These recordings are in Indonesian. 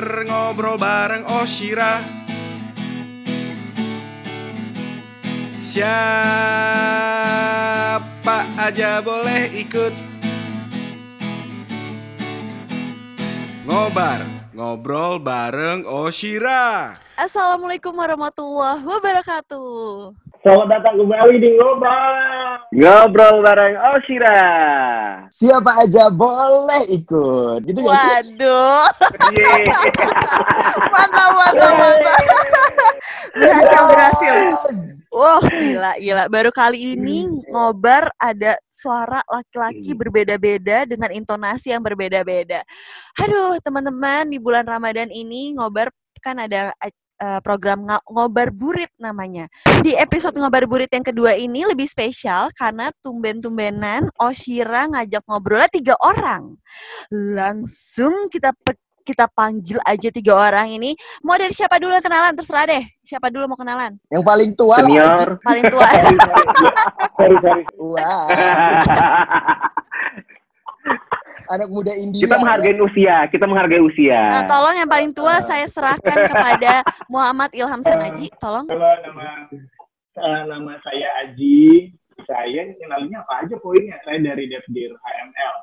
ngobar ngobrol bareng Oshira. Siapa aja boleh ikut. Ngobar ngobrol bareng Oshira. Assalamualaikum warahmatullahi wabarakatuh. Selamat datang kembali di Ngobal. Ngobrol bareng Oshira. Siapa aja boleh ikut. Gitu? Waduh, mantap mantap mantap. Berhasil berhasil. Wah gila gila. Baru kali ini ngobar ada suara laki-laki berbeda-beda dengan intonasi yang berbeda-beda. Aduh teman-teman di bulan Ramadan ini ngobar kan ada eh, program ngobar burit namanya. Di episode ngobar burit yang kedua ini lebih spesial karena tumben-tumbenan Oshira ngajak ngobrolnya tiga orang. Langsung kita pe- kita panggil aja tiga orang ini. Mau dari siapa dulu yang kenalan? Terserah deh. Siapa dulu mau kenalan? Yang paling tua Senior. Paling tua. Sorry, sorry. Wah, anak muda India. kita menghargai usia, kita menghargai usia. Nah, tolong yang paling tua saya serahkan kepada Muhammad Ilham Sanaji. Tolong. Halo, nama eh, nama saya Aji. Saya kenalnya apa aja poinnya? Saya dari Devdir HML.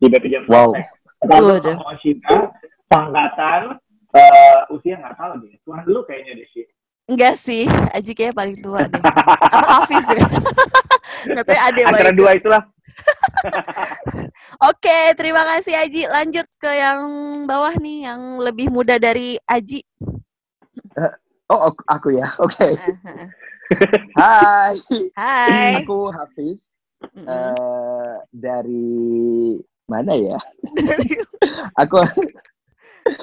Di Devdir Wow. Sama Oshita, pangkatan, eh, usia nggak tahu deh. Tuhan dulu kayaknya deh sih. Enggak sih, Aji kayaknya paling tua deh. Apa Hafiz ya? Nggak tahu ada yang Antara dua itulah. Oke, terima kasih Aji. Lanjut ke yang bawah nih, yang lebih muda dari Aji. Oh, ok- aku ya. Oke. Hai. Hai. Aku Hafiz eh, dari mana ya? Aku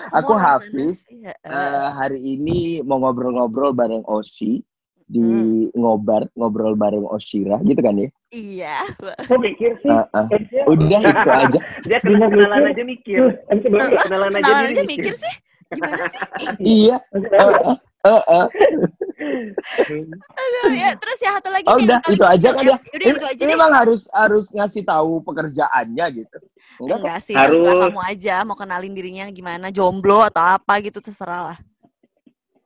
aku Hafiz. eh, hari ini mau ngobrol-ngobrol bareng Oshi di Hmm. ngobar ngobrol bareng Oshira gitu kan ya? Iya. Kok mikir sih? Eh, eh. Eh, Udah itu aja. Dia kena kenalan aja mikir. Eh, sebenarnya Kenalan aja Kenalan aja mikir. mikir sih. Gimana sih? iya. Eh, eh, eh, eh. Aduh, ya, terus ya satu lagi Oh, nih, udah, itu aja kecil kan ya. ya? Udah Ini, itu aja ini deh. emang harus harus ngasih tahu pekerjaannya gitu. Enggak. Enggak sih, Harus. kamu aja mau kenalin dirinya gimana, jomblo atau apa gitu terserah lah.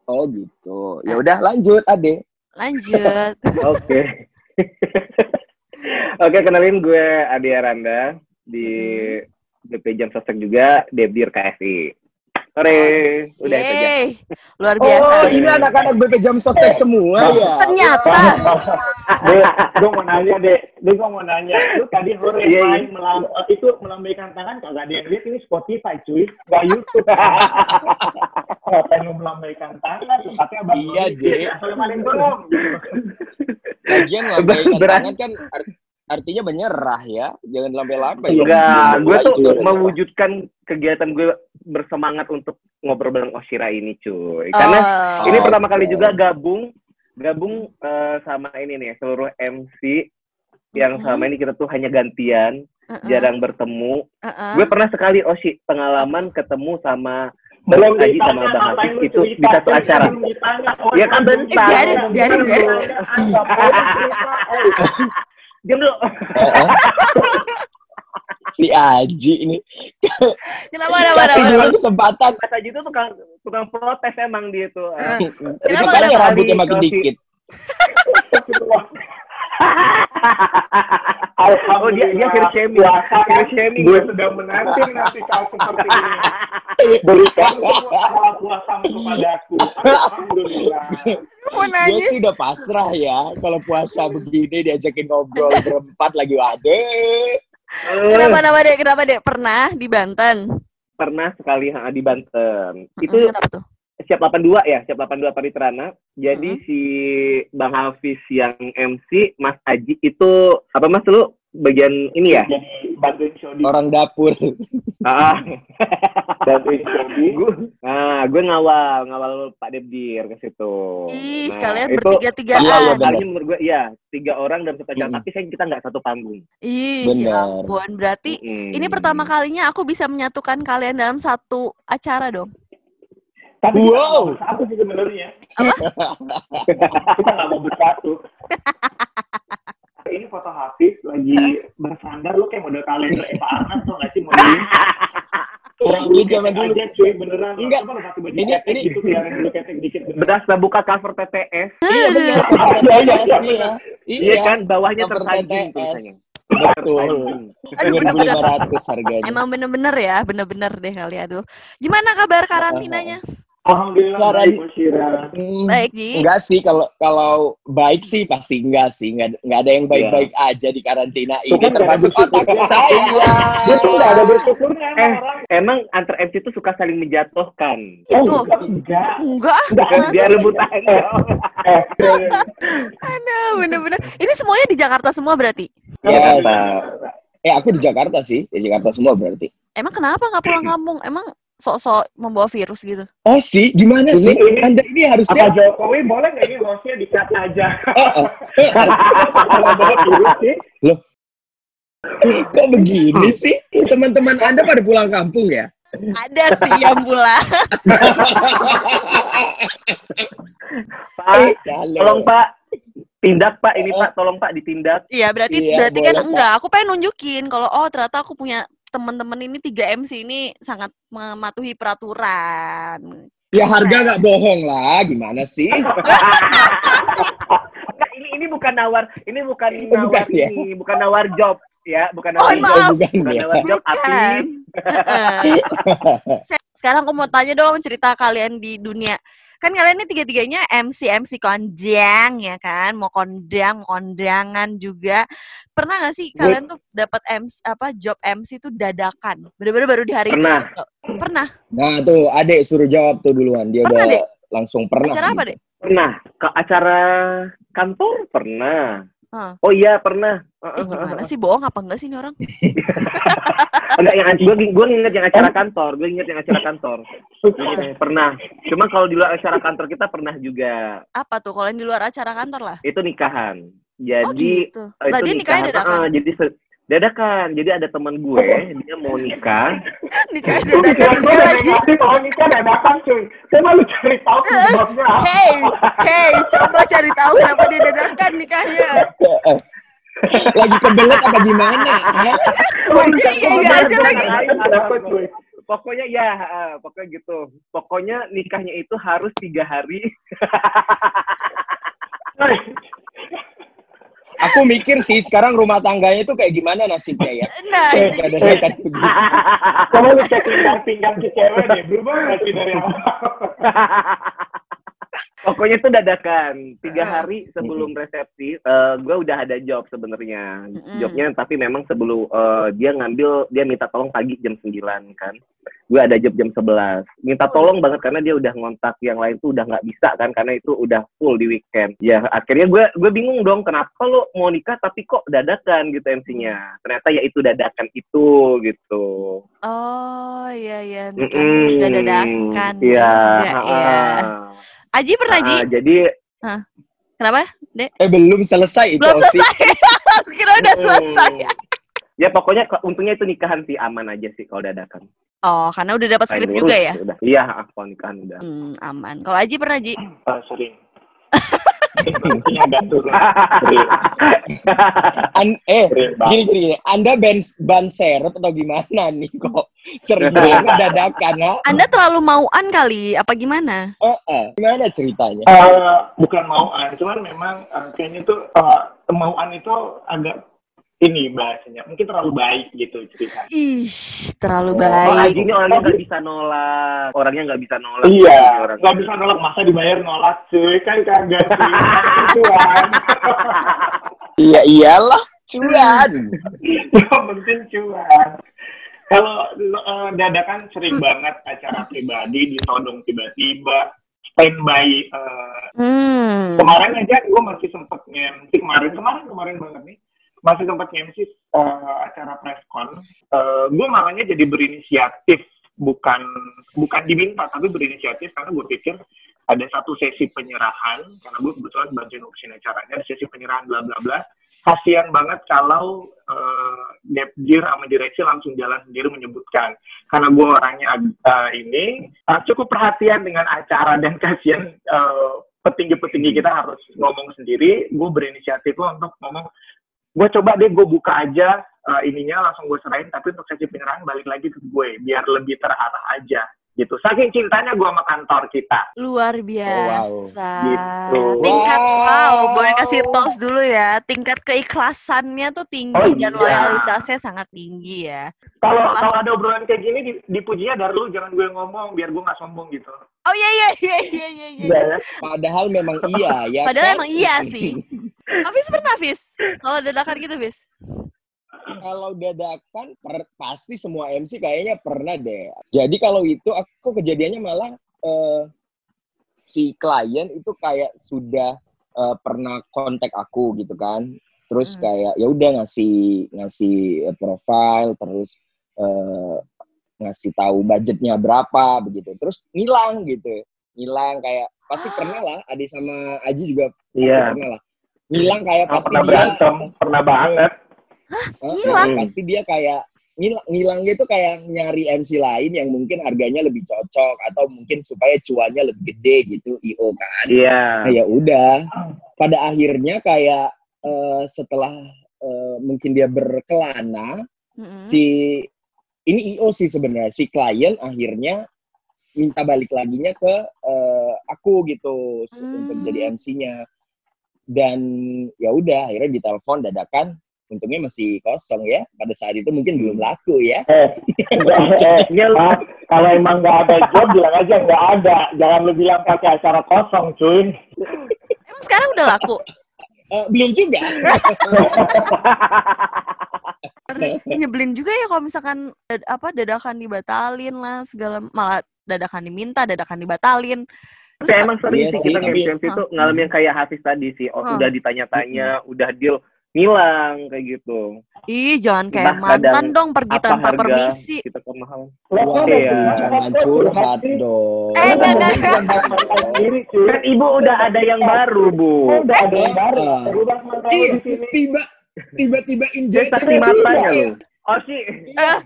Oh gitu. Ya udah lanjut, Ade. Lanjut. Oke. Oke, kenalin gue Adi Aranda di BP Jam Sostek juga, Debdir KSI. Sore, udah itu aja. Yeay, Luar biasa. Oh, ini anak-anak BK Jam Sostek semua ya. Ternyata Dek, gue mau nanya deh, dek gue mau nanya, lu tadi hore Iya, main melam, eh, itu melambaikan tangan kagak ada yang lihat ini Spotify cuy, nggak YouTube. Ngapain lu melambaikan tangan? Tapi abang Iya, Dek. Asal maling dong. Lagian lambaikan Berat. tangan kan artinya menyerah ya. Jangan lambai-lambai. Enggak, gue tuh mewujudkan kegiatan gue bersemangat untuk ngobrol bareng Oshira ini, cuy. Karena Oh. ini Oh, pertama kali juga gabung gabung eh, sama ini nih seluruh MC yang Mhm. selama ini kita tuh hanya gantian, Heeh, jarang bertemu. heeh. Gue pernah sekali Oshi pengalaman ketemu sama Belum Aji sama Bang Hafiz itu di satu acara. Ya kan bentar. Biarin, biarin, biarin. Diam dulu. Heeh. si Aji ini Kenapa, kenapa, kasih kenapa, dua kenapa? kesempatan. Mas Aji itu tukang tukang protes emang dia tuh. Eh, Itu Kenapa, kenapa? rambutnya makin dikit. Oh dia dia fear shaming. Fear kan? shaming. Gue sudah menanti nanti kau seperti ini. Berikan semua puasamu kepadaku. Alhamdulillah. Mau Gue sih udah pasrah ya. Kalau puasa begini diajakin ngobrol berempat lagi wade. Kenapa, kenapa, Dek? Kenapa, Dek? Pernah di Banten? Pernah sekali ha, di Banten. Itu Kenapa tuh? Siap 82 ya, siap 82 Paritrana. Jadi Mm-hmm. si Bang Hafiz yang MC, Mas Aji itu apa Mas lu bagian ini ya? Jadi bantuin Shodi. Orang dapur. Ah, Bantuin Shodi. gue, nah, gue ngawal, ngawal Pak Debdir ke situ. Ih, Nah, kalian bertiga-tigaan. Iya, iya. Kalinya menurut gue, iya, tiga orang dalam satu acara, Mm-mm. tapi saya kita nggak satu panggung. Ih, Bener. ya ampun. Berarti Mm-mm. ini pertama kalinya aku bisa menyatukan kalian dalam satu acara dong. Tapi Wow. kita nggak mau bersatu sih sebenarnya. kita nggak mau bersatu. Ini foto Hafiz lagi bersandar lu kayak model kalender Eva Arnaz tuh nggak sih modelnya? orang dulu zaman dulu. aja cuy beneran Enggak. Ini- ini- gitu yang dulu ketek dikit Berasa buka cover TTS. Iya benar, Iya, iya, TTS, iya, iya. Iya kan, bawahnya tulisannya. Betul. Aduh, bener-bener. 1500 harganya. Emang bener-bener ya, bener-bener deh kali aduh. Gimana kabar karantinanya? Alhamdulillah baik Mas Syira. Hmm, Baik, Ji. Enggak sih kalau kalau baik sih pasti enggak sih enggak enggak ada yang baik-baik aja di karantina ini ada termasuk otak saya. Dia tuh nggak ada bersyukurnya emang Eh, orang. emang antar MC itu suka saling menjatuhkan. Oh, Itu. enggak, enggak. Enggak, ah. Enggak. Sih? rebutan. Eh, Aduh, bener-bener. Ini semuanya di Jakarta semua berarti? Yes. Eh aku di Jakarta sih, di Jakarta semua berarti. Emang kenapa nggak pulang kampung? Emang sok-sok membawa virus gitu? Oh sih, gimana Ini- sih? ini- Anda ini apa harusnya Jokowi boleh nggak ini hostnya di-cut aja? Oh, oh. Sih. kok begini sih? Teman-teman Anda pada pulang kampung ya? Ada sih yang pulang. Pak, Eh, tolong Pak. Tindak Pak, ini Pak, tolong Pak ditindak. Iya, berarti Iya, berarti kan boleh, Pak. enggak. Aku pengen nunjukin kalau oh ternyata aku punya teman-teman ini 3 MC ini sangat mematuhi peraturan. Ya harga nggak bohong lah, gimana sih? Enggak, ini ini bukan nawar, ini bukan Oh, nawar bukan ya? ini, bukan nawar job ya, bukan Mohon job, maaf. bukan bukan ya. job, Bukan. Sekarang aku mau tanya dong cerita kalian di dunia. Kan kalian ini tiga-tiganya MC MC kondang ya kan, mau kondang, mau kondangan juga. Pernah gak sih kalian tuh dapat MC apa job MC tuh dadakan? Bener-bener baru di hari Pernah. itu. gitu? Pernah. Nah tuh, adek suruh jawab tuh duluan. Dia Pernah, udah Dek? langsung pernah. Acara apa deh? pernah ke acara kantor pernah. Hah. Oh iya pernah. Eh, gimana sih bohong apa enggak sih ini orang? Enggak yang gue gue inget yang acara kantor, gue inget yang acara kantor. Inget pernah. Cuma kalau di luar acara kantor kita pernah juga. Apa tuh kalau yang di luar acara kantor lah? Itu nikahan. Oh Jadi gitu. eh, Lah itu dia nikahan. dadakan. Ah, jadi dadakan. Jadi ada teman gue, dia mau nikah. Gue dadakan gue lagi. kalau nikah dadakan cuy. Saya malu cari tahu penyebabnya apa. Hey, hey, coba cari tahu kenapa dia dadakan nikahnya. Lagi kebelet apa gimana? Oh, Iya, iya, iya aja lagi. Pokoknya ya, ah, pokoknya gitu. Pokoknya nikahnya itu harus tiga hari. Aku mikir sih sekarang rumah tangganya itu kayak gimana nasibnya ya? Nah, Eh, itu Gak ada dia. dekat begitu. Coba lu cek pinggang-pinggang si cewek deh. Berubah nggak sih dari awal? Pokoknya itu dadakan tiga hari sebelum resepsi. eh gue udah ada job sebenarnya. Jobnya tapi memang sebelum eh, dia ngambil dia minta tolong pagi jam 9 kan. Gue ada job jam 11. Minta Oh, tolong banget karena dia udah ngontak yang lain tuh udah nggak bisa kan karena itu udah full di weekend. Ya akhirnya gue gue bingung dong kenapa lo mau nikah tapi kok dadakan gitu MC-nya. Ternyata ya itu dadakan itu gitu. Oh, iya iya, Mm-mm. juga dadakan. Iya. juga, iya. Aji pernah, Ji? Ah, jadi Kenapa? Dek? Eh belum selesai itu. Belum selesai. Kira udah selesai. Ya pokoknya untungnya itu nikahan sih aman aja sih kalau dadakan. Oh, karena udah dapat skrip juga ya? Udah. Iya, kalau nikahan udah. Hmm, aman. Kalau Aji pernah, Ji? Ah, sering. An- eh gini gini, gini. Anda ban ban serep atau gimana nih kok sering banget dadakan ha? Anda terlalu mauan kali, apa gimana? Eh, eh, Gimana ceritanya? Eh, bukan mauan, cuman memang eh, kayaknya tuh eh, mauan itu agak ini bahasanya mungkin terlalu baik gitu cerita. Ih, terlalu Oh, baik. Aji ini orangnya nggak bisa nolak. Orangnya nggak bisa nolak. Iya, Orang. nggak bisa nolak masa dibayar nolak cuy kan kagak kan. Iya iyalah cuan. Yang penting cuan. Kalau eh, dadakan sering banget acara pribadi ditodong tiba-tiba standby eh, Hmm. kemarin aja gue masih sempet nge-MC kemarin kemarin kemarin banget nih masih sempat nge-MC eh, acara presscon uh, gue makanya jadi berinisiatif bukan bukan diminta tapi berinisiatif karena gue pikir ada satu sesi penyerahan karena gue kebetulan bantuin ngurusin acaranya ada sesi penyerahan bla bla bla. Kasian banget kalau uh, Depjir sama direksi langsung jalan sendiri menyebutkan. Karena gue orangnya uh, ini uh, cukup perhatian dengan acara dan kasihan uh, petinggi-petinggi kita harus ngomong sendiri. Gue berinisiatif loh untuk ngomong gue coba deh gue buka aja eh, ininya langsung gue serahin tapi untuk sesi penyerahan balik lagi ke gue biar lebih terarah aja gitu saking cintanya gue sama kantor kita Luar biasa. Gitu. Tingkat wow, Wow. boleh kasih tos dulu ya. Tingkat keikhlasannya tuh tinggi Oh, dan iya. loyalitasnya sangat tinggi ya. kalau kalau ada obrolan kayak gini di- dipujinya dari lu jangan gue ngomong biar gue nggak sombong gitu Oh iya iya iya iya iya. iya. Iya ya. Padahal memang iya ya. Padahal kan? emang iya sih. Hafiz pernah Hafiz? Kalau dadakan gitu Hafiz? Kalau dadakan per- pasti semua MC kayaknya pernah deh. Jadi kalau itu aku kejadiannya malah eh, si klien itu kayak sudah eh, pernah kontak aku gitu kan. Terus Hmm. kayak ya udah ngasih ngasih eh, profile terus eh, ngasih tahu budgetnya berapa begitu. Terus ngilang gitu. Ngilang kayak pasti pernah lah Adi sama Aji juga pasti Iya. pernah lah. Ngilang kayak pasti pernah dia berantem pernah banget Ngilang? nah, pasti dia kayak ngil- ngilangnya itu kayak nyari MC lain yang mungkin harganya lebih cocok atau mungkin supaya cuannya lebih gede gitu IO kan. Iya. Nah, ya udah. Pada akhirnya kayak eh, setelah eh, mungkin dia berkelana Mm-mm. si ini IO sih sebenarnya si klien akhirnya minta balik laginya ke eh, aku gitu Hmm. untuk jadi MC-nya dan ya udah akhirnya ditelepon dadakan untungnya masih kosong ya. Pada saat itu mungkin belum laku ya. Eh enggak, eh, Pak, kalau emang nggak ada job bilang aja nggak ada. Jangan lu bilang pakai acara kosong cuy. Emang sekarang udah laku? Eh, belum juga. Ya, nyebelin juga ya kalau misalkan dad- apa dadakan dibatalin lah segala malah dadakan diminta, dadakan dibatalin. Terus Tapi emang sering Iya sih sih, kita tapi- nge-MC itu ngalamin yang kayak Hafiz tadi sih. Oh, Hah. udah ditanya-tanya, udah deal ngilang kayak gitu. ih jangan kayak Entah mantan dong pergi tanpa harga permisi. kita kemahalan. Wah, Iya. jangan curhat dong Eh, enggak, enggak, Kan ibu udah ada yang baru, Bu. Oh, udah ada yang baru Ah. Iya, di sini tiba tiba-tiba injek saksi matanya lu. Oh sih, Eh,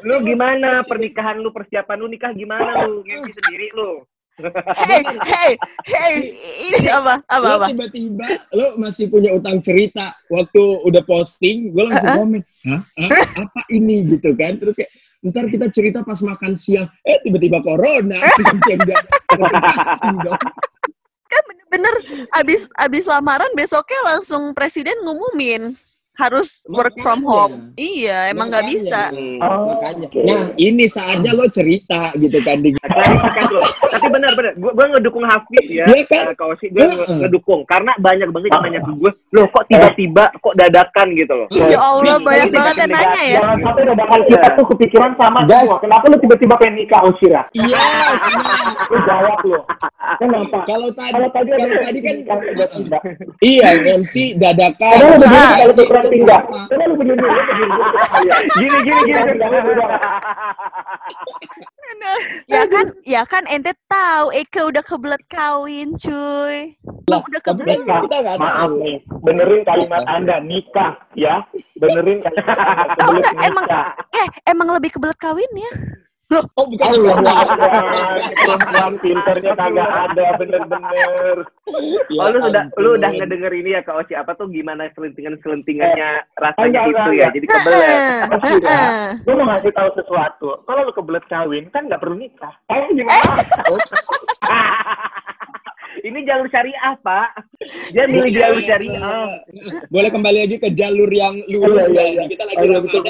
lu gimana pernikahan lu, persiapan lu nikah gimana lu? Ngerti sendiri lu. Hey, hey, hey, ini apa? Apa lo apa? tiba-tiba lo masih punya utang cerita waktu udah posting gue langsung komen hah Hah? apa ini gitu kan terus kayak ntar kita cerita pas makan siang eh tiba-tiba corona. Kan bener-bener abis abis lamaran besoknya langsung presiden ngumumin harus work from home. Iya, emang nggak Makanya. bisa. Hmm. Oh, makanya oke. nah ini saatnya lo cerita gitu kan di lo. Tapi benar-benar, gue gue ngedukung Hafiz ya, Iya kan? eh, kau sih gue ngedukung karena banyak banget yang nanya ke gue, lo kok tiba-tiba kok dadakan gitu loh. Ya Allah, Nih, banyak banget yang nanya ya. jangan sampai dadakan kita tuh kepikiran sama Guys. semua kenapa lu tiba-tiba pengen nikah Oshira yes nah. lu jawab lu kenapa kalau tadi kalau tadi kalau tadi kan iya MC dadakan Karena lu berdua Ah. kalau tinggal. Karena lu berdua lu berdua. Gini gini gini. Ya kan, ya kan ente tahu Eke udah kebelet kawin, cuy. Emang udah kebelet. Maaf tahu nih, benerin kalimat Anda nikah ya. Benerin kalimat Oh, enggak, emang-. Eh, emang lebih kebelet kawin ya? Oh bukan Allah perempuan pinternya kagak ada bener-bener. Ya Oh lu udah lu udah ngedenger ini ya Kak Oci apa tuh gimana selentingan-selentingannya rasanya enggak, itu enggak, ya enggak. jadi kebelet. Heeh, Oshira, heeh. Gue mau ngasih tahu sesuatu. Kalau lu kebelet kawin kan nggak perlu nikah. Eh gimana? Ini jalur syariah Pak. Dia milih Iya, jalur iya, syariah. iya. Boleh kembali lagi ke jalur yang lurus iya, ya. iya. Kita lagi Oh, betul.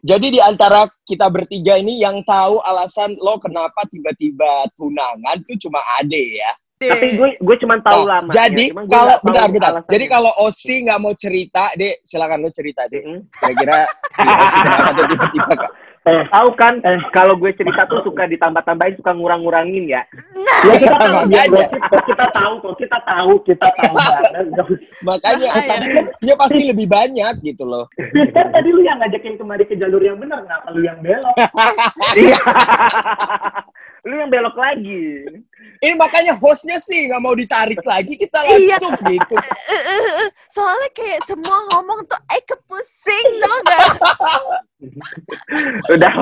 Jadi di antara kita bertiga ini yang tahu alasan lo kenapa tiba-tiba tunangan tuh cuma Ade ya. Tapi gue gue cuma tahu Nah, lama. Jadi kalau bentar bentar. Jadi kalau Osi nggak mau cerita, Dek, silakan lo cerita, Dek. Kira-kira si Osi kenapa tiba-tiba? Eh, tahu kan kalau gue cerita tuh suka ditambah-tambahin suka ngurang-ngurangin ya. ya kita tahu, ya, kita, kita tahu kok, kita tahu, kita tahu. Makanya Bahaya. dia pasti lebih banyak gitu loh. Kan tadi lu yang ngajakin kemari ke jalur yang benar, kenapa lu yang belok? Iya. Lu yang belok lagi. Ini makanya hostnya sih nggak mau ditarik lagi, kita Iya. langsung gitu. Eh, eh, eh. Soalnya kayak semua ngomong tuh eh kepusing tau gak? Udah.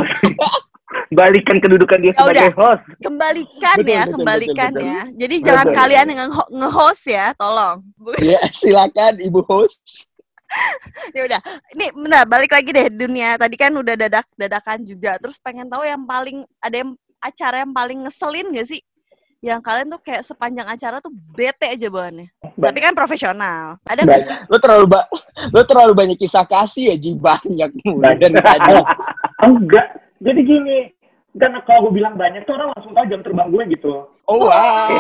Balikan kedudukan dia Ya sebagai host. Kembalikan Betul, ya, betul, kembalikan betul, betul. ya. Jadi jangan Betul. kalian nge-host ya, tolong. Ya, silakan Ibu host. ya udah ini benar balik lagi deh dunia tadi kan udah dadak dadakan juga terus pengen tahu yang paling ada yang acara yang paling ngeselin gak sih yang kalian tuh kayak sepanjang acara tuh bete aja bawaannya tapi kan profesional ada nggak sih? Lo terlalu ba lo terlalu banyak kisah kasih ya Ji banyak mulai dari tadi. Enggak. Jadi gini, karena kalau gue bilang banyak tuh orang langsung tahu jam terbang gue gitu. Oh wow. wow.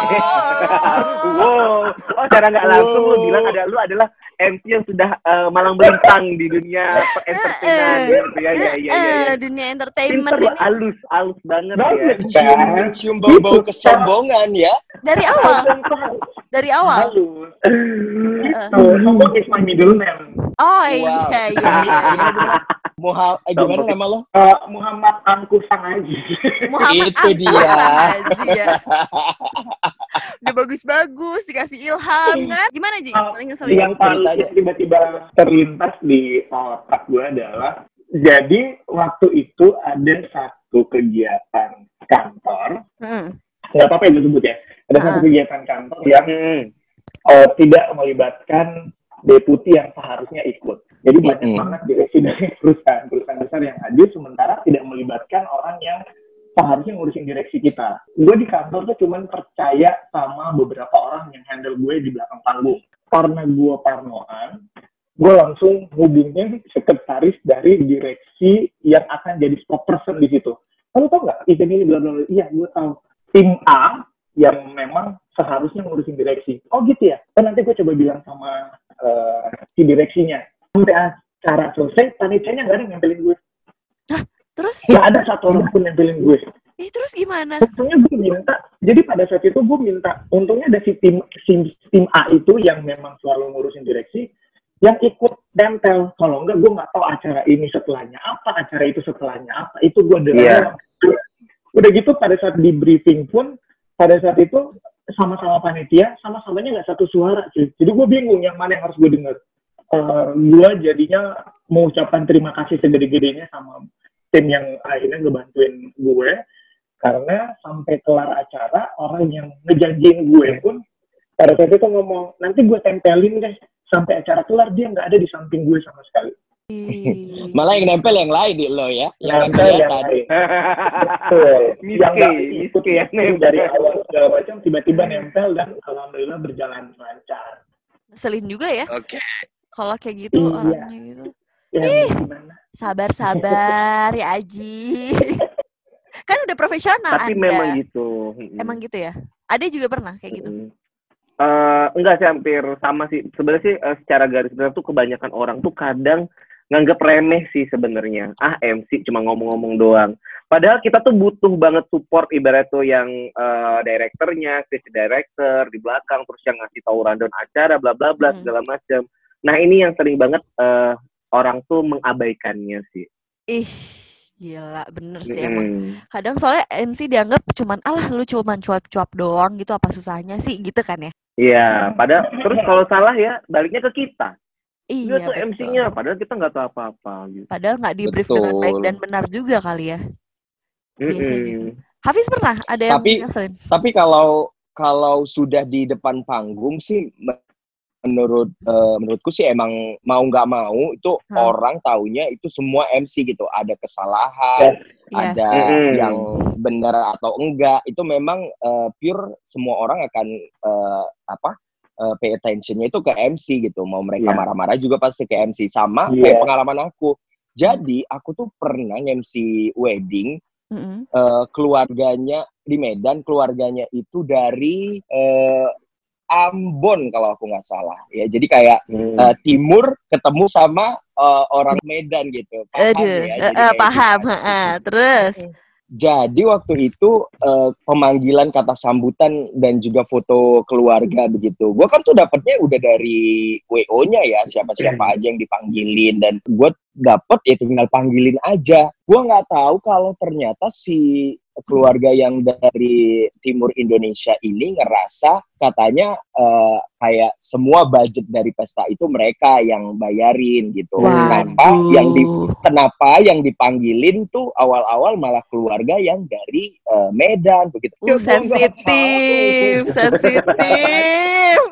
Oh, secara nggak langsung lu bilang ada lu adalah MC yang sudah eh, malang melintang di dunia entertainan gitu ya. Ya, ya, ya, Eh, ya. dunia entertainment Pinter, ini alus, alus banget ya. Cium, cium bau-bau kesombongan ya. dari awal dari awal Halus. Gitu. Is my middle name. oh Wow. iya iya Muha, eh, gimana nama lo? Eh, Muhammad Angku Sangaji. Muhammad Itu dia. Udah bagus-bagus dikasih ilham kan? Gimana Ji? Paling ngeselin. yang paling yang tiba-tiba terlintas di otak gue adalah jadi waktu itu ada satu kegiatan kantor Hmm. nggak apa-apa ya gue sebut ya ada Ah. satu kegiatan kantor yang Hmm. eh, tidak melibatkan deputi yang seharusnya ikut jadi banyak Mm-mm. banget direksi dari perusahaan-perusahaan besar yang hadir sementara tidak melibatkan orang yang seharusnya ngurusin direksi kita. Gue di kantor tuh cuman percaya sama beberapa orang yang handle gue di belakang panggung. Karena gue parnoan, gue langsung hubungin sekretaris dari direksi yang akan jadi spokesperson di situ. Kamu tau nggak event ini bla bla? Iya, gue tahu. Tim A yang memang seharusnya ngurusin direksi. Oh gitu ya. Oh, nanti gue coba bilang sama eh, si direksinya. Sampai acara selesai, panitianya nggak ada yang nempelin gue. Terus? Nggak ada satu orang pun nempelin gue. Eh, terus gimana? Untungnya gue minta, jadi pada saat itu gue minta, untungnya ada si tim, tim, tim A itu yang memang selalu ngurusin direksi, yang ikut nempel. Kalau enggak, gue nggak tahu acara ini setelahnya apa, acara itu setelahnya apa. Itu gue dengar. Iya. Udah gitu pada saat di briefing pun, pada saat itu sama-sama panitia, sama-samanya nggak satu suara. Cuy. Jadi gue bingung yang mana yang harus gue dengar. Eh, gue jadinya mengucapkan terima kasih segede-gedenya sama tim yang akhirnya ngebantuin gue karena sampai kelar acara orang yang ngejanjiin gue pun pada saat itu ngomong nanti gue tempelin deh sampai acara kelar dia nggak ada di samping gue sama sekali. Malah yang nempel yang lain di lo ya. Yang nempel yang lain betul yang nggak ikut nempel. dari awal segala macam tiba-tiba nempel dan alhamdulillah berjalan lancar Ngeselin juga ya Oke. kalau kayak gitu Iya. orangnya gitu. Ya gimana Sabar-sabar ya Aji. kan udah profesional Tapi Anda. memang gitu. Emang gitu ya? Ade juga pernah kayak gitu. Eh, enggak sih hampir sama sih. Sebenarnya sih eh, secara garis besar tuh kebanyakan orang tuh kadang nganggap remeh sih sebenarnya. Ah MC cuma ngomong-ngomong doang. Padahal kita tuh butuh banget support ibarat tuh yang eh, direkturnya, creative director di belakang, terus yang ngasih tahu rundown acara, bla bla bla Hmm. segala macam. Nah ini yang sering banget eh, orang tuh mengabaikannya sih. Ih, gila bener sih emang. Mm. Kadang soalnya MC dianggap cuman alah lu cuman cuap-cuap doang gitu apa susahnya sih gitu kan ya? Iya, padahal terus kalau salah ya baliknya ke kita. Dia Iya tuh betul. MC-nya, padahal kita nggak tahu apa-apa gitu. Padahal nggak di brief dengan baik Betul. dan benar juga kali ya. Mm-mm. gitu. Hafiz pernah ada yang Tapi- ngeselin? Tapi kalau kalau sudah di depan panggung sih menurut eh, menurutku sih emang mau nggak mau itu Hah. orang taunya itu semua MC gitu ada kesalahan Yes. ada yang benar atau enggak itu memang eh, pure semua orang akan eh, apa eh, pay attentionnya itu ke MC gitu mau mereka Iya. marah-marah juga pasti ke MC sama Iya. kayak pengalaman aku jadi aku tuh pernah MC wedding Mm-mm. eh, keluarganya di Medan keluarganya itu dari eh, Ambon kalau aku nggak salah ya jadi kayak Hmm. eh, timur ketemu sama eh, orang Medan gitu paham Aduh, ya? eh, Jadi eh, kayak paham. gitu. heeh. Terus, Jadi waktu itu eh, pemanggilan kata sambutan dan juga foto keluarga begitu. Gue kan tuh dapetnya udah dari WO-nya ya siapa-siapa aja yang dipanggilin dan gue dapet ya tinggal panggilin aja. Gue nggak tahu kalau ternyata si keluarga yang dari timur Indonesia ini ngerasa katanya eh, kayak semua budget dari pesta itu mereka yang bayarin gitu. Kenapa yang di kenapa yang dipanggilin tuh awal-awal malah keluarga yang dari eh, Medan begitu. Uh, sensitif, sensitif.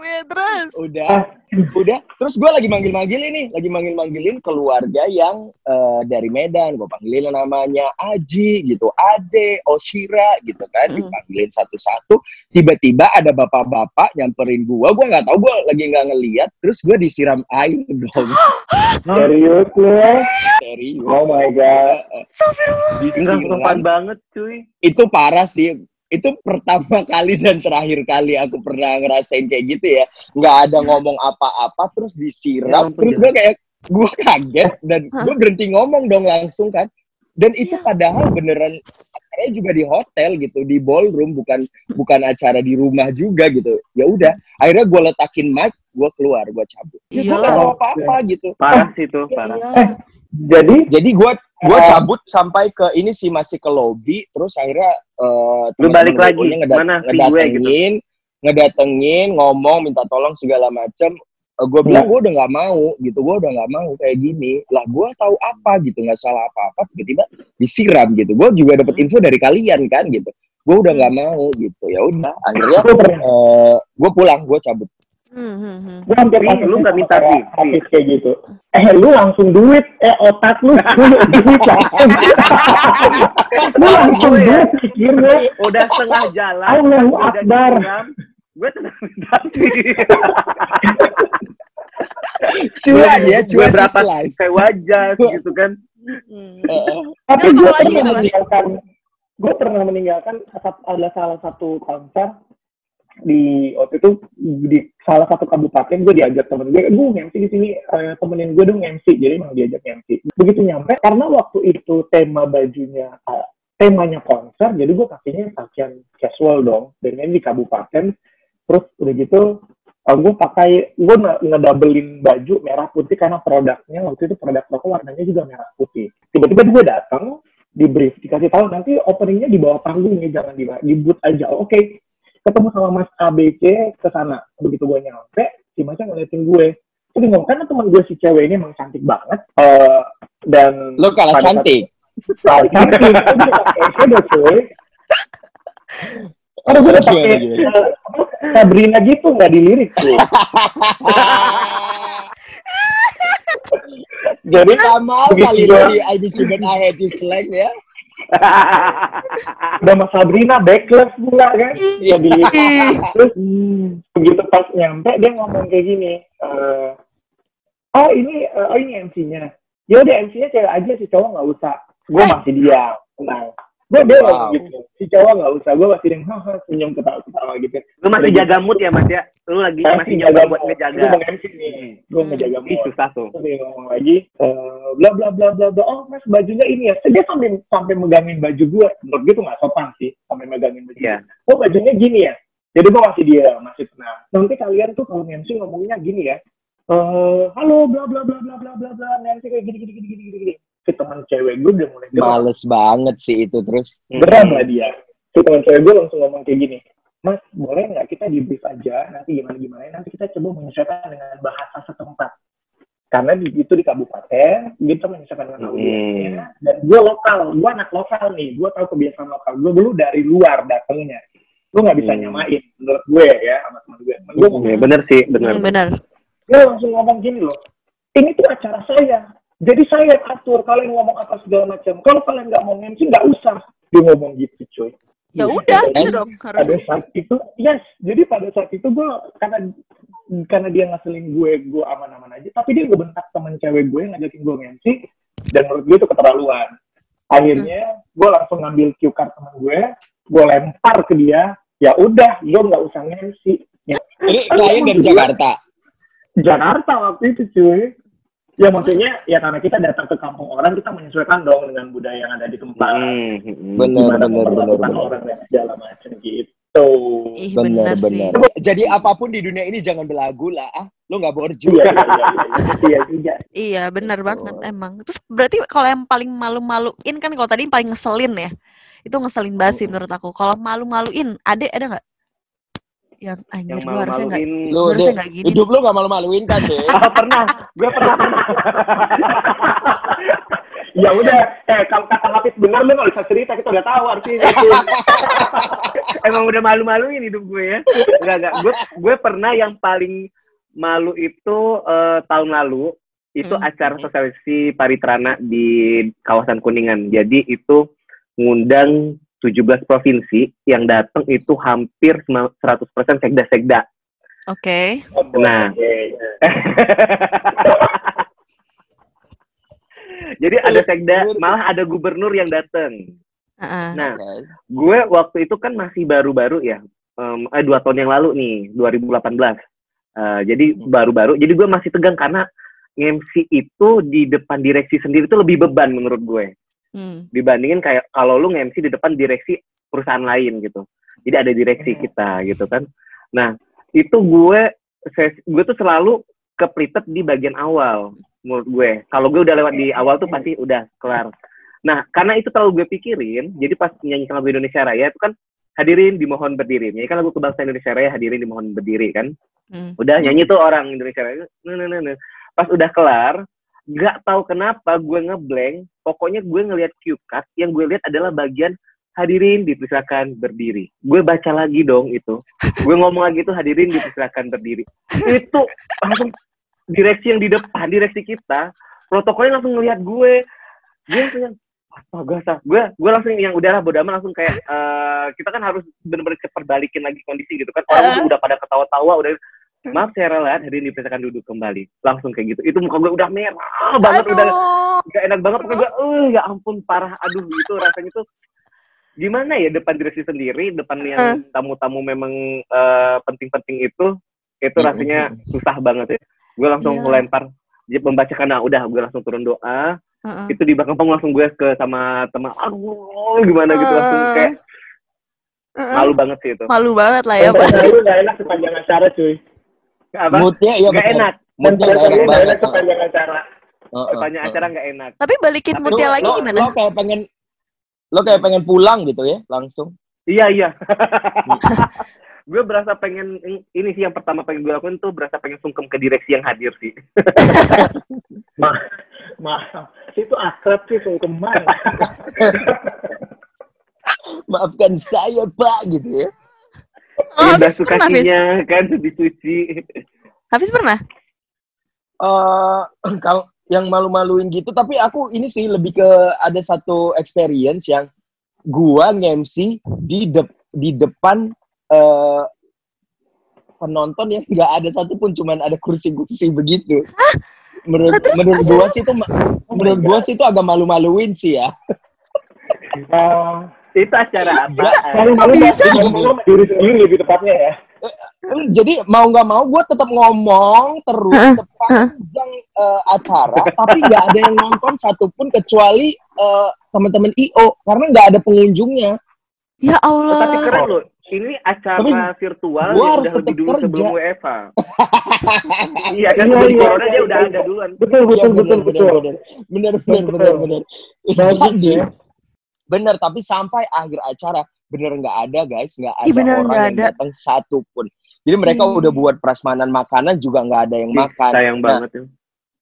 Ya, terus. Udah Ah, udah terus gue lagi manggil manggilin nih lagi manggil manggilin keluarga yang eh, dari Medan. Gue panggilin namanya Aji gitu Ade Oshira gitu kan. Mm. dipanggilin satu-satu. Tiba-tiba ada bapak-bapak nyamperin gue gue nggak tahu gue lagi nggak ngeliat. Terus gue disiram air dong. Serius lu ya? serius. Oh my god. Disiram banget cuy. itu parah sih itu pertama kali dan terakhir kali aku pernah ngerasain kayak gitu ya. Nggak ada ngomong apa-apa terus Ya disiram ampun, terus gue kayak gue kaget dan gue berhenti ngomong dong langsung kan. Dan itu Iya. padahal beneran acaranya juga di hotel gitu di ballroom bukan bukan acara di rumah juga gitu. Ya udah akhirnya gue letakin mic gue keluar gue cabut. Ya, gue Iyalah. nggak tahu apa-apa gitu. Parah sih tuh, parah. Iya. Jadi? Jadi gue gue Eh. cabut sampai ke ini sih masih ke lobby terus akhirnya eh Lu balik lagi? WO-nya ngeda- Mana? VW ngedatengin ngedatengin ngomong minta tolong segala macem. Gue bilang gue udah nggak mau gitu gue udah nggak mau kayak gini. Lah gue tahu apa gitu nggak salah apa apa tiba-tiba disiram gitu. Gue juga dapet info dari kalian kan gitu. Gue udah nggak mau gitu. Ya udah akhirnya gue pulang gue cabut Hmm, hmm, hmm. Gue hampir Ih, lu nggak sama minta Hafiz kayak gitu. Eh, lu langsung duit. Eh, otak lu. duit langsung. lu langsung Gue ya. duit pikirnya. udah setengah jalan. Allahu udah Akbar. Gue tenang tapi cuan ya cuan berapa kayak wajah gitu kan. Heeh. Tapi Lu gue pernah meninggalkan. Gue pernah meninggalkan adalah salah satu konser di waktu itu di salah satu kabupaten gue diajak temen gue, gue MC di sini eh, temenin gue dong MC, jadi emang diajak MC. Begitu nyampe, karena waktu itu tema bajunya eh, temanya konser, jadi gue pakainya pakaian casual dong, dan ini di kabupaten. Terus udah gitu, eh, gue pakai gue nge- ngedabelin baju merah putih karena produknya waktu itu produk rokok warnanya juga merah putih. Tiba-tiba gue datang di brief dikasih tahu nanti openingnya di bawah panggung ya jangan di di booth aja. Oke, ketemu sama Mas ABC ke sana. Begitu gue nyampe, si Masnya ngeliatin gue. Dia ngomong, karena teman gue si cewek ini emang cantik banget. eh, dan lo kalah pada saat- cantik cantik. Itu dia pakai eyeshadow, cuy. Aduh, gue udah pakai eh, Sabrina gitu, nggak dilirik tuh. Jadi Kamal Begitu kali ini I miss you but I hate you slang ya. Udah sama Sabrina, backless pula kan. Iya dilihat. Terus begitu pas nyampe dia ngomong kayak gini, eh, oh ini eh, oh ini MC-nya. Ya udah MC-nya cewek aja si cowok nggak usah. Gue masih diam, tenang. Gue dia Wow. gitu. Si cowok nggak usah. Gue masih haha, senyum ketawa-ketawa gitu. Lu masih jaga mood ya Mas ya? Lu lagi masih nyoba buat ngejaga. Gue mau MC nih. Gue Hmm. ngejaga Ih, mood. susah tuh. Terus dia ngomong lagi, eh, bla bla bla bla bla. Oh mas bajunya ini ya. Dia sampai sampai megangin baju gue. Menurut gue tuh nggak sopan sih, sampai megangin baju. Iya. Oh bajunya gini ya. Jadi gue masih dia masih tenang. Nanti kalian tuh kalau MC ngomongnya gini ya. Eh, halo bla bla bla bla bla bla bla. MC kayak gini gini gini gini gini. gini. Si teman cewek gue udah mulai. Males banget sih itu terus. Geram lah dia. Si teman cewek gue langsung ngomong kayak gini. Mas, boleh nggak kita di brief aja, nanti gimana-gimana, nanti kita coba menyesuaikan dengan bahasa setempat. Karena di itu di kabupaten, kita menyesuaikan dengan Hmm. Dan gue lokal, gue anak lokal nih, gue tahu kebiasaan lokal. Gue dulu dari luar datangnya. Gue nggak bisa Hmm. nyamain, menurut gue ya, sama teman gue. Gue ngomong, Ya, bener sih, bener. Hmm, benar. dia langsung ngomong gini loh, ini tuh acara saya. Jadi saya yang atur, kalian ngomong apa segala macam. Kalau kalian nggak mau MC, nggak usah. Dia ngomong gitu, cuy. Ya udah Jadi, gitu dong pada harus. saat itu yes jadi pada saat itu gue karena karena dia ngeselin gue gue aman-aman aja tapi dia gue bentak temen cewek gue yang ngajakin gue MC dan menurut gue itu keterlaluan akhirnya gue langsung ngambil cue card temen gue gue lempar ke dia ya udah gue nggak usah MC ya, Ini klien dari Jakarta. Jakarta waktu itu cuy ya maksudnya ya karena kita datang ke kampung orang kita menyesuaikan dong dengan budaya yang ada di tempat Hmm, hmm. Bener, gimana bener, bener, memperlakukan bener. orang dan segala macam gitu Ih benar sih. bener. Jadi apa pun di dunia ini jangan belagu lah. Ah, lo nggak borju. iya iya iya iya, iya juga Iya benar banget emang. Terus berarti kalau yang paling malu-maluin kan kalau tadi yang paling ngeselin ya. Itu ngeselin banget sih menurut aku. Kalau malu-maluin, ada ada nggak? Yang anjir Yang gue harusnya nggak malu-maluin. Lo harusnya deh, nggak gini. hidup lo nggak malu-maluin kan deh? Ah, pernah. Gue pernah. ya udah eh kalau kata Hafiz benar lu nggak usah cerita kita udah tahu artinya Emang udah malu-maluin hidup gue ya. Enggak, enggak. Gue, gue pernah yang paling malu itu eh, tahun lalu itu Hmm. acara sosialisasi paritrana di kawasan Kuningan. Jadi itu ngundang 17 provinsi yang datang itu hampir 100% sekda-sekda. Oke. Nah, jadi ada sekda, malah ada gubernur yang datang. Heeh. Nah, gue waktu itu kan masih baru-baru ya, em, eh, dua tahun yang lalu nih, 2018. Eh, jadi baru-baru, jadi gue masih tegang karena MC itu di depan direksi sendiri itu lebih beban menurut gue Hmm. dibandingin kayak kalau lu nge-MC di depan direksi perusahaan lain gitu. Jadi ada direksi kita gitu kan. Nah, itu gue ses- gue tuh selalu keplitet di bagian awal menurut gue. Kalau gue udah lewat di awal tuh pasti udah kelar. Nah, karena itu terlalu gue pikirin, jadi pas nyanyikan lagu Indonesia Raya itu kan hadirin dimohon berdiri. Nyanyikan lagu kebangsaan Indonesia Raya hadirin dimohon berdiri kan. Hmm. Udah nyanyi tuh orang Indonesia Raya. Nah, nah, nah, nah. Pas udah kelar, nggak tahu kenapa gue ngeblank. Pokoknya gue ngelihat cue card, yang gue lihat adalah bagian hadirin dipersilakan berdiri. Gue baca lagi dong itu. Gue ngomong lagi tuh hadirin dipersilakan berdiri. Itu langsung direksi yang di depan, direksi kita, protokolnya langsung ngelihat gue. Gue langsung yang astaga, sah. gue gue langsung yang udahlah bodo amat langsung kayak eh, kita kan harus benar-benar cepat balikin lagi kondisi gitu kan orang udah pada ketawa-tawa udah maaf saya rela hadirin dipersilakan duduk kembali. Langsung kayak gitu. Itu muka gue udah merah banget udah Aduh. gak enak banget. Pokoknya gue eh ya ampun parah. Aduh itu rasanya tuh. Gimana ya depan direksi sendiri depan yang tamu-tamu memang eh, penting-penting itu itu rasanya susah banget ya. Gue langsung Iya. melempar dia membacakan nah udah gue langsung turun doa. Heeh. itu di belakang panggung langsung gue ke sama teman aduh gimana gitu langsung kayak malu banget sih itu. Malu banget lah ya, Dan Pak. lu gak enak sepanjang acara cuy. Apa Moodnya nggak betul. enak Moodnya nggak enak gak banget. enak sepanjang acara. Heeh, sepanjang heeh. acara nggak enak Tapi balikin moodnya lagi lo- gimana? Lo kayak pengen lo kayak pengen pulang gitu ya langsung. Iya iya. gue berasa pengen ini sih yang pertama pengen gue lakuin tuh berasa pengen sungkem ke direksi yang hadir sih. Maaf. Itu akrab sih sungkeman. Maafkan saya Pak gitu ya. Oh, Udah Hafiz? kakinya kan dicuci. Hafiz pernah? eh kalau yang malu-maluin gitu tapi aku ini sih lebih ke ada satu experience yang gua nge-MC di dep di depan eh penonton yang nggak ada satupun cuman ada kursi-kursi begitu menurut Lah, terus menurut gua sih itu ma- menurut gua sih itu agak malu-maluin sih ya Oh, Itu acara apa? Kok bisa? diri sendiri lebih tepatnya ya. Hmm, jadi mau nggak mau gue tetap ngomong terus sepanjang eh, acara tapi nggak ada yang nonton satupun kecuali eh, teman-teman io karena nggak ada pengunjungnya Ya Oh, Allah. tapi keren loh. Ini acara Tapi virtual gua yang harus udah lebih dulu kerja. sebelum UEFA. iya kan Iya, sebelum iya, corona iya, dia iya. udah ada duluan. Betul, Iya, betul, betul, bener, betul. Betul. bener, bener. Bagus Jadi, ya. Bener, tapi sampai akhir acara, bener nggak ada guys, nggak ada Ih, bener, orang nggak yang datang satu pun. Jadi mereka Ih. udah buat prasmanan makanan juga nggak ada yang Ih, makan. Sayang Nah, banget ya.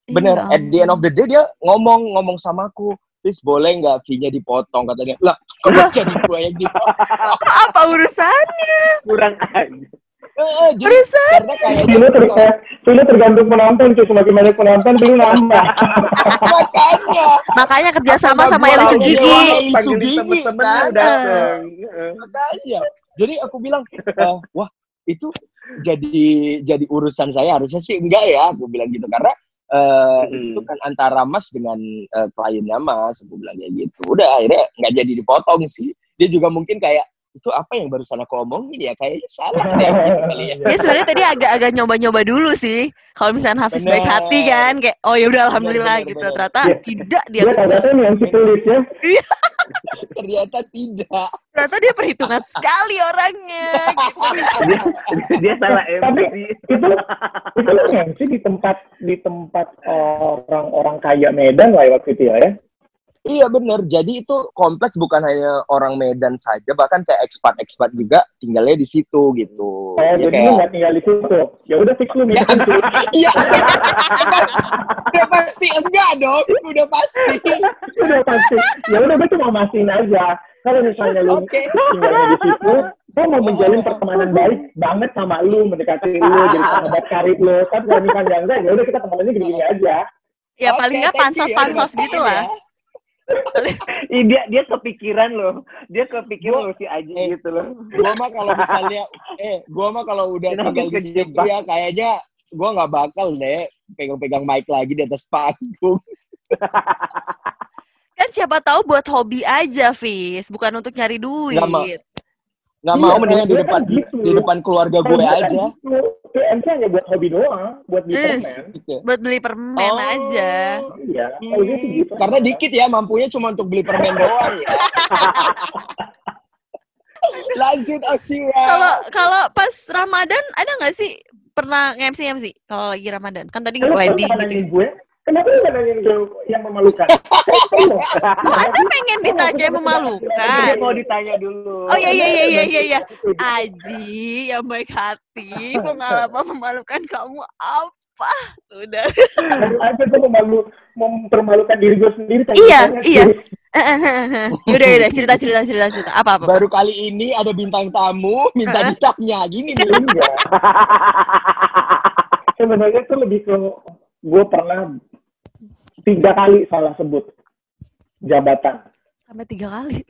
Bener, Ya at the end of the day dia ngomong ngomong sama aku, Fis boleh nggak fee-nya dipotong katanya. Lah, kok jadi gue yang dipotong? Apa urusannya? Kurang aja. Eh, eh, jadi Urusan. karena kayaknya Ini ter ini tergantung penonton cuy. Semakin banyak penonton, beli nambah. makanya Makanya kerjasama Apa sama gua Eli Sugigi. Sugigi, kan? makanya. Jadi aku bilang, eh, wah itu jadi jadi urusan saya harusnya sih enggak ya, aku bilang gitu karena eh, Mm-mm. itu kan antara Mas dengan eh, kliennya Mas, aku bilang kayak gitu. Udah akhirnya nggak jadi dipotong sih. Dia juga mungkin kayak itu apa yang barusan aku omongin ya kayaknya salah deh gitu kali ya. Dia sebenarnya tadi agak-agak nyoba-nyoba dulu sih. Kalau misalnya Hafiz Bener. baik hati kan, kayak oh ya udah alhamdulillah bener, gitu. bener. Ternyata Iya. tidak dia. Tahu nih yang si pelit ya. Ternyata tidak. Ternyata dia perhitungan sekali orangnya. dia, dia salah Tapi MC. itu itu lu MC di tempat di tempat orang-orang kaya Medan lah ya waktu itu ya. Ya. Iya bener. Jadi itu kompleks bukan hanya orang Medan saja, bahkan kayak ekspat-ekspat juga tinggalnya di situ gitu. Ya, jadi kayak- lu nggak tinggal di situ. Ya udah fix lu Ya. situ. Iya. udah pasti enggak dong. Udah pasti. udah pasti. Ya udah gue cuma mastiin aja. Kalau misalnya lu Oke. tinggalnya di situ, gue mau menjalin pertemanan baik banget sama lu, mendekati lu, jadi sahabat karib lu. Tapi kalau misalnya enggak, ya udah kita temenannya gini-gini aja. Ya paling nggak ya, pansos-pansos gitu lah. Dia dia kepikiran loh. Dia kepikiran Gua- loh si Aji eh, gitu loh. Gua mah kalau misalnya, eh, gua mah kalau udah Kenapa tinggal di situ ya, kayaknya gua nggak bakal deh pegang-pegang mic lagi di atas panggung. Kan siapa tahu buat hobi aja, Fis. Bukan untuk nyari duit. Nggak Iya, mau mendingan di gue depan kan gitu. di depan keluarga gue gue kan aja. gitu. PMC hanya buat hobi doang, buat beli Eh. permen. Gitu. Buat beli permen Oh. aja. Iya, gue sih gitu. Karena dikit ya, mampunya cuma untuk beli permen doang ya. Lanjut Oshira. Kalau kalau pas Ramadan ada nggak sih pernah nge-MC MC kalau lagi Ramadan? Kan tadi lu wedding gitu. nanyain gue? Kenapa nanyain gue yang memalukan? Oh, Anda pengen ditanya yang Dia memalukan. mau ditanya dulu. Oh iya iya iya iya iya iya. Aji yang baik hati, pengalaman memalukan kamu apa? Udah. Aja gue memalu, mempermalukan diri gue sendiri. Iya, iya. Yaudah yaudah cerita cerita cerita cerita apa apa. Baru kali ini ada bintang tamu minta ditanya gini nih. Enggak. Sebenarnya itu lebih ke gue pernah tiga kali salah sebut jabatan. Sampai tiga kali.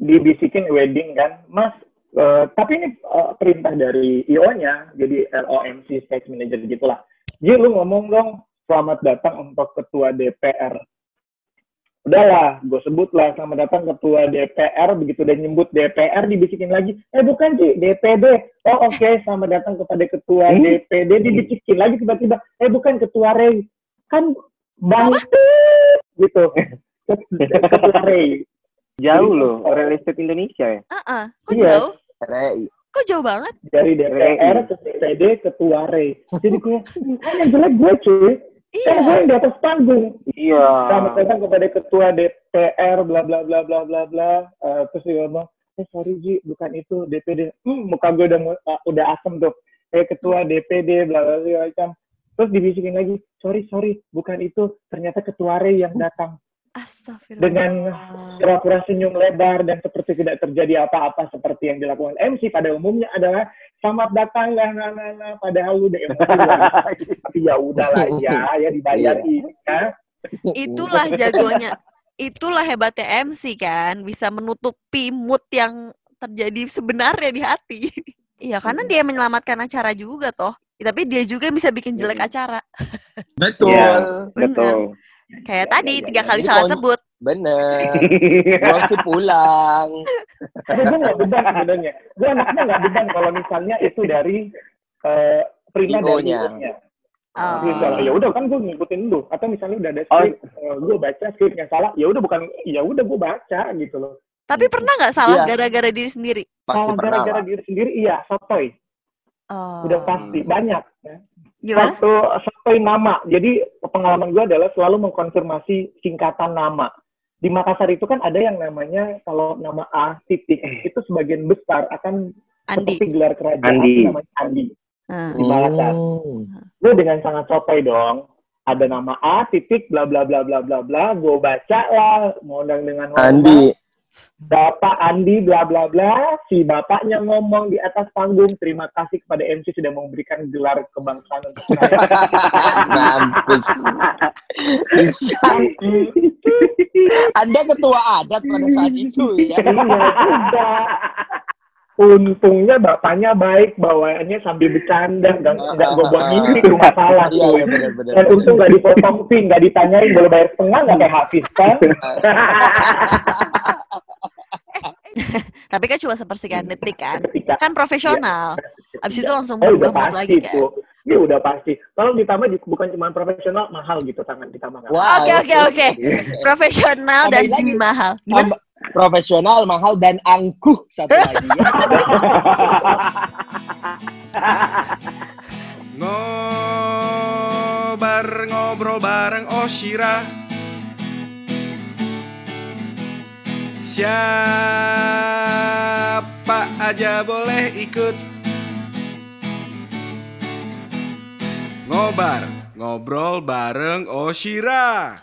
Dibisikin wedding kan, Mas. eh, tapi ini eh, perintah dari IO-nya, jadi LOMC Stage Manager gitulah. Ji, lu ngomong dong, selamat datang untuk ketua DPR. Udahlah, gue sebut lah selamat datang ketua DPR, begitu udah nyebut DPR dibisikin lagi, eh bukan Ji, DPD. Oh oke, selamat datang kepada ketua Hmm? DPD, dibisikin lagi tiba-tiba, eh bukan ketua Rey. Kan Bang gitu. ketua Rey. Jauh loh, real estate Indonesia ya. Ah, ah. kok Iya. jauh? Rey. Kok jauh banget? dari DPR ke DPD ketua Rey. Jadi gue, kan yang jelek gue cuy. Kan gue Iya. yang di atas panggung. Iya. Selamat datang kepada ketua DPR, bla bla bla bla bla bla. Eh, terus dia ngomong, eh sorry Ji, bukan itu DPD. Hmm, muka gue udah uh, udah asem tuh. Eh ketua DPD, bla bla bla macam. Terus dibisikin lagi, sorry sorry, bukan itu. Ternyata ketua Rey yang datang. Astagfirullah. Dengan pura-pura senyum lebar dan seperti tidak terjadi apa-apa seperti yang dilakukan MC pada umumnya adalah selamat datang lah nah, nah, nah. padahal udah lah. tapi ya udahlah ya ya dibayar Iya. ini ya. Itulah jagonya. Itulah hebatnya MC kan, bisa menutupi mood yang terjadi sebenarnya di hati. Iya, karena dia menyelamatkan acara juga toh. Ya, tapi dia juga bisa bikin jelek acara. Betul. Iya. Bener. Betul. Kayak Ya, tadi ya, tiga ya. kali Jadi salah sebut. Bener. Gue sih pulang. gue nggak beban sebenarnya gue anaknya nggak beban kalau misalnya itu dari eh perintah dari. IO-nya. Oh. Misalnya, ya udah kan gue ngikutin lu atau misalnya udah ada Oh. skrip gue baca skripnya salah ya udah bukan ya udah gue baca gitu loh Tapi pernah nggak salah Iya. gara-gara diri sendiri? Pasti Salah gara-gara diri sendiri iya sotoy Oh. udah pasti banyak ya. Gimana? Satu, satu nama. Jadi pengalaman gue adalah selalu mengkonfirmasi singkatan nama. Di Makassar itu kan ada yang namanya kalau nama A titik itu sebagian besar akan Andi. seperti gelar kerajaan Andi. namanya Andi. Hmm. Di Makassar. Gue dengan sangat sotoy dong. Ada nama A titik bla bla bla bla bla bla. Gue baca lah, ngundang dengan hormat. Andi. Bapak Andi bla bla bla, si bapaknya ngomong di atas panggung, terima kasih kepada MC sudah memberikan gelar kebangsaan untuk saya. Mampus. Bisa. Anda ketua adat pada saat itu ya. Iya. Untungnya bapaknya baik, bawaannya sambil bercanda, nggak nggak gue buat mimpi itu masalah Iya, tuh. iya benar-benar. Dan untung nggak dipotong fee, nggak ditanyain boleh bayar setengah nggak kayak Hafiz kan? Tapi kan cuma sepersekian detik kan. Ketika Kan profesional. Abis itu langsung udah berubah mood pasti lagi kan. tuh. Ya udah pasti. Kalau ditambah di- bukan cuma profesional, mahal gitu tangan ditambah nggak Wah, Oke oke oke. Profesional dan lagi. mahal. Gimana? Tambah- profesional, mahal dan angkuh satu lagi. Ya. Ngobar ngobrol bareng Oshira. Siapa aja boleh ikut. Ngobar, ngobrol bareng Oshira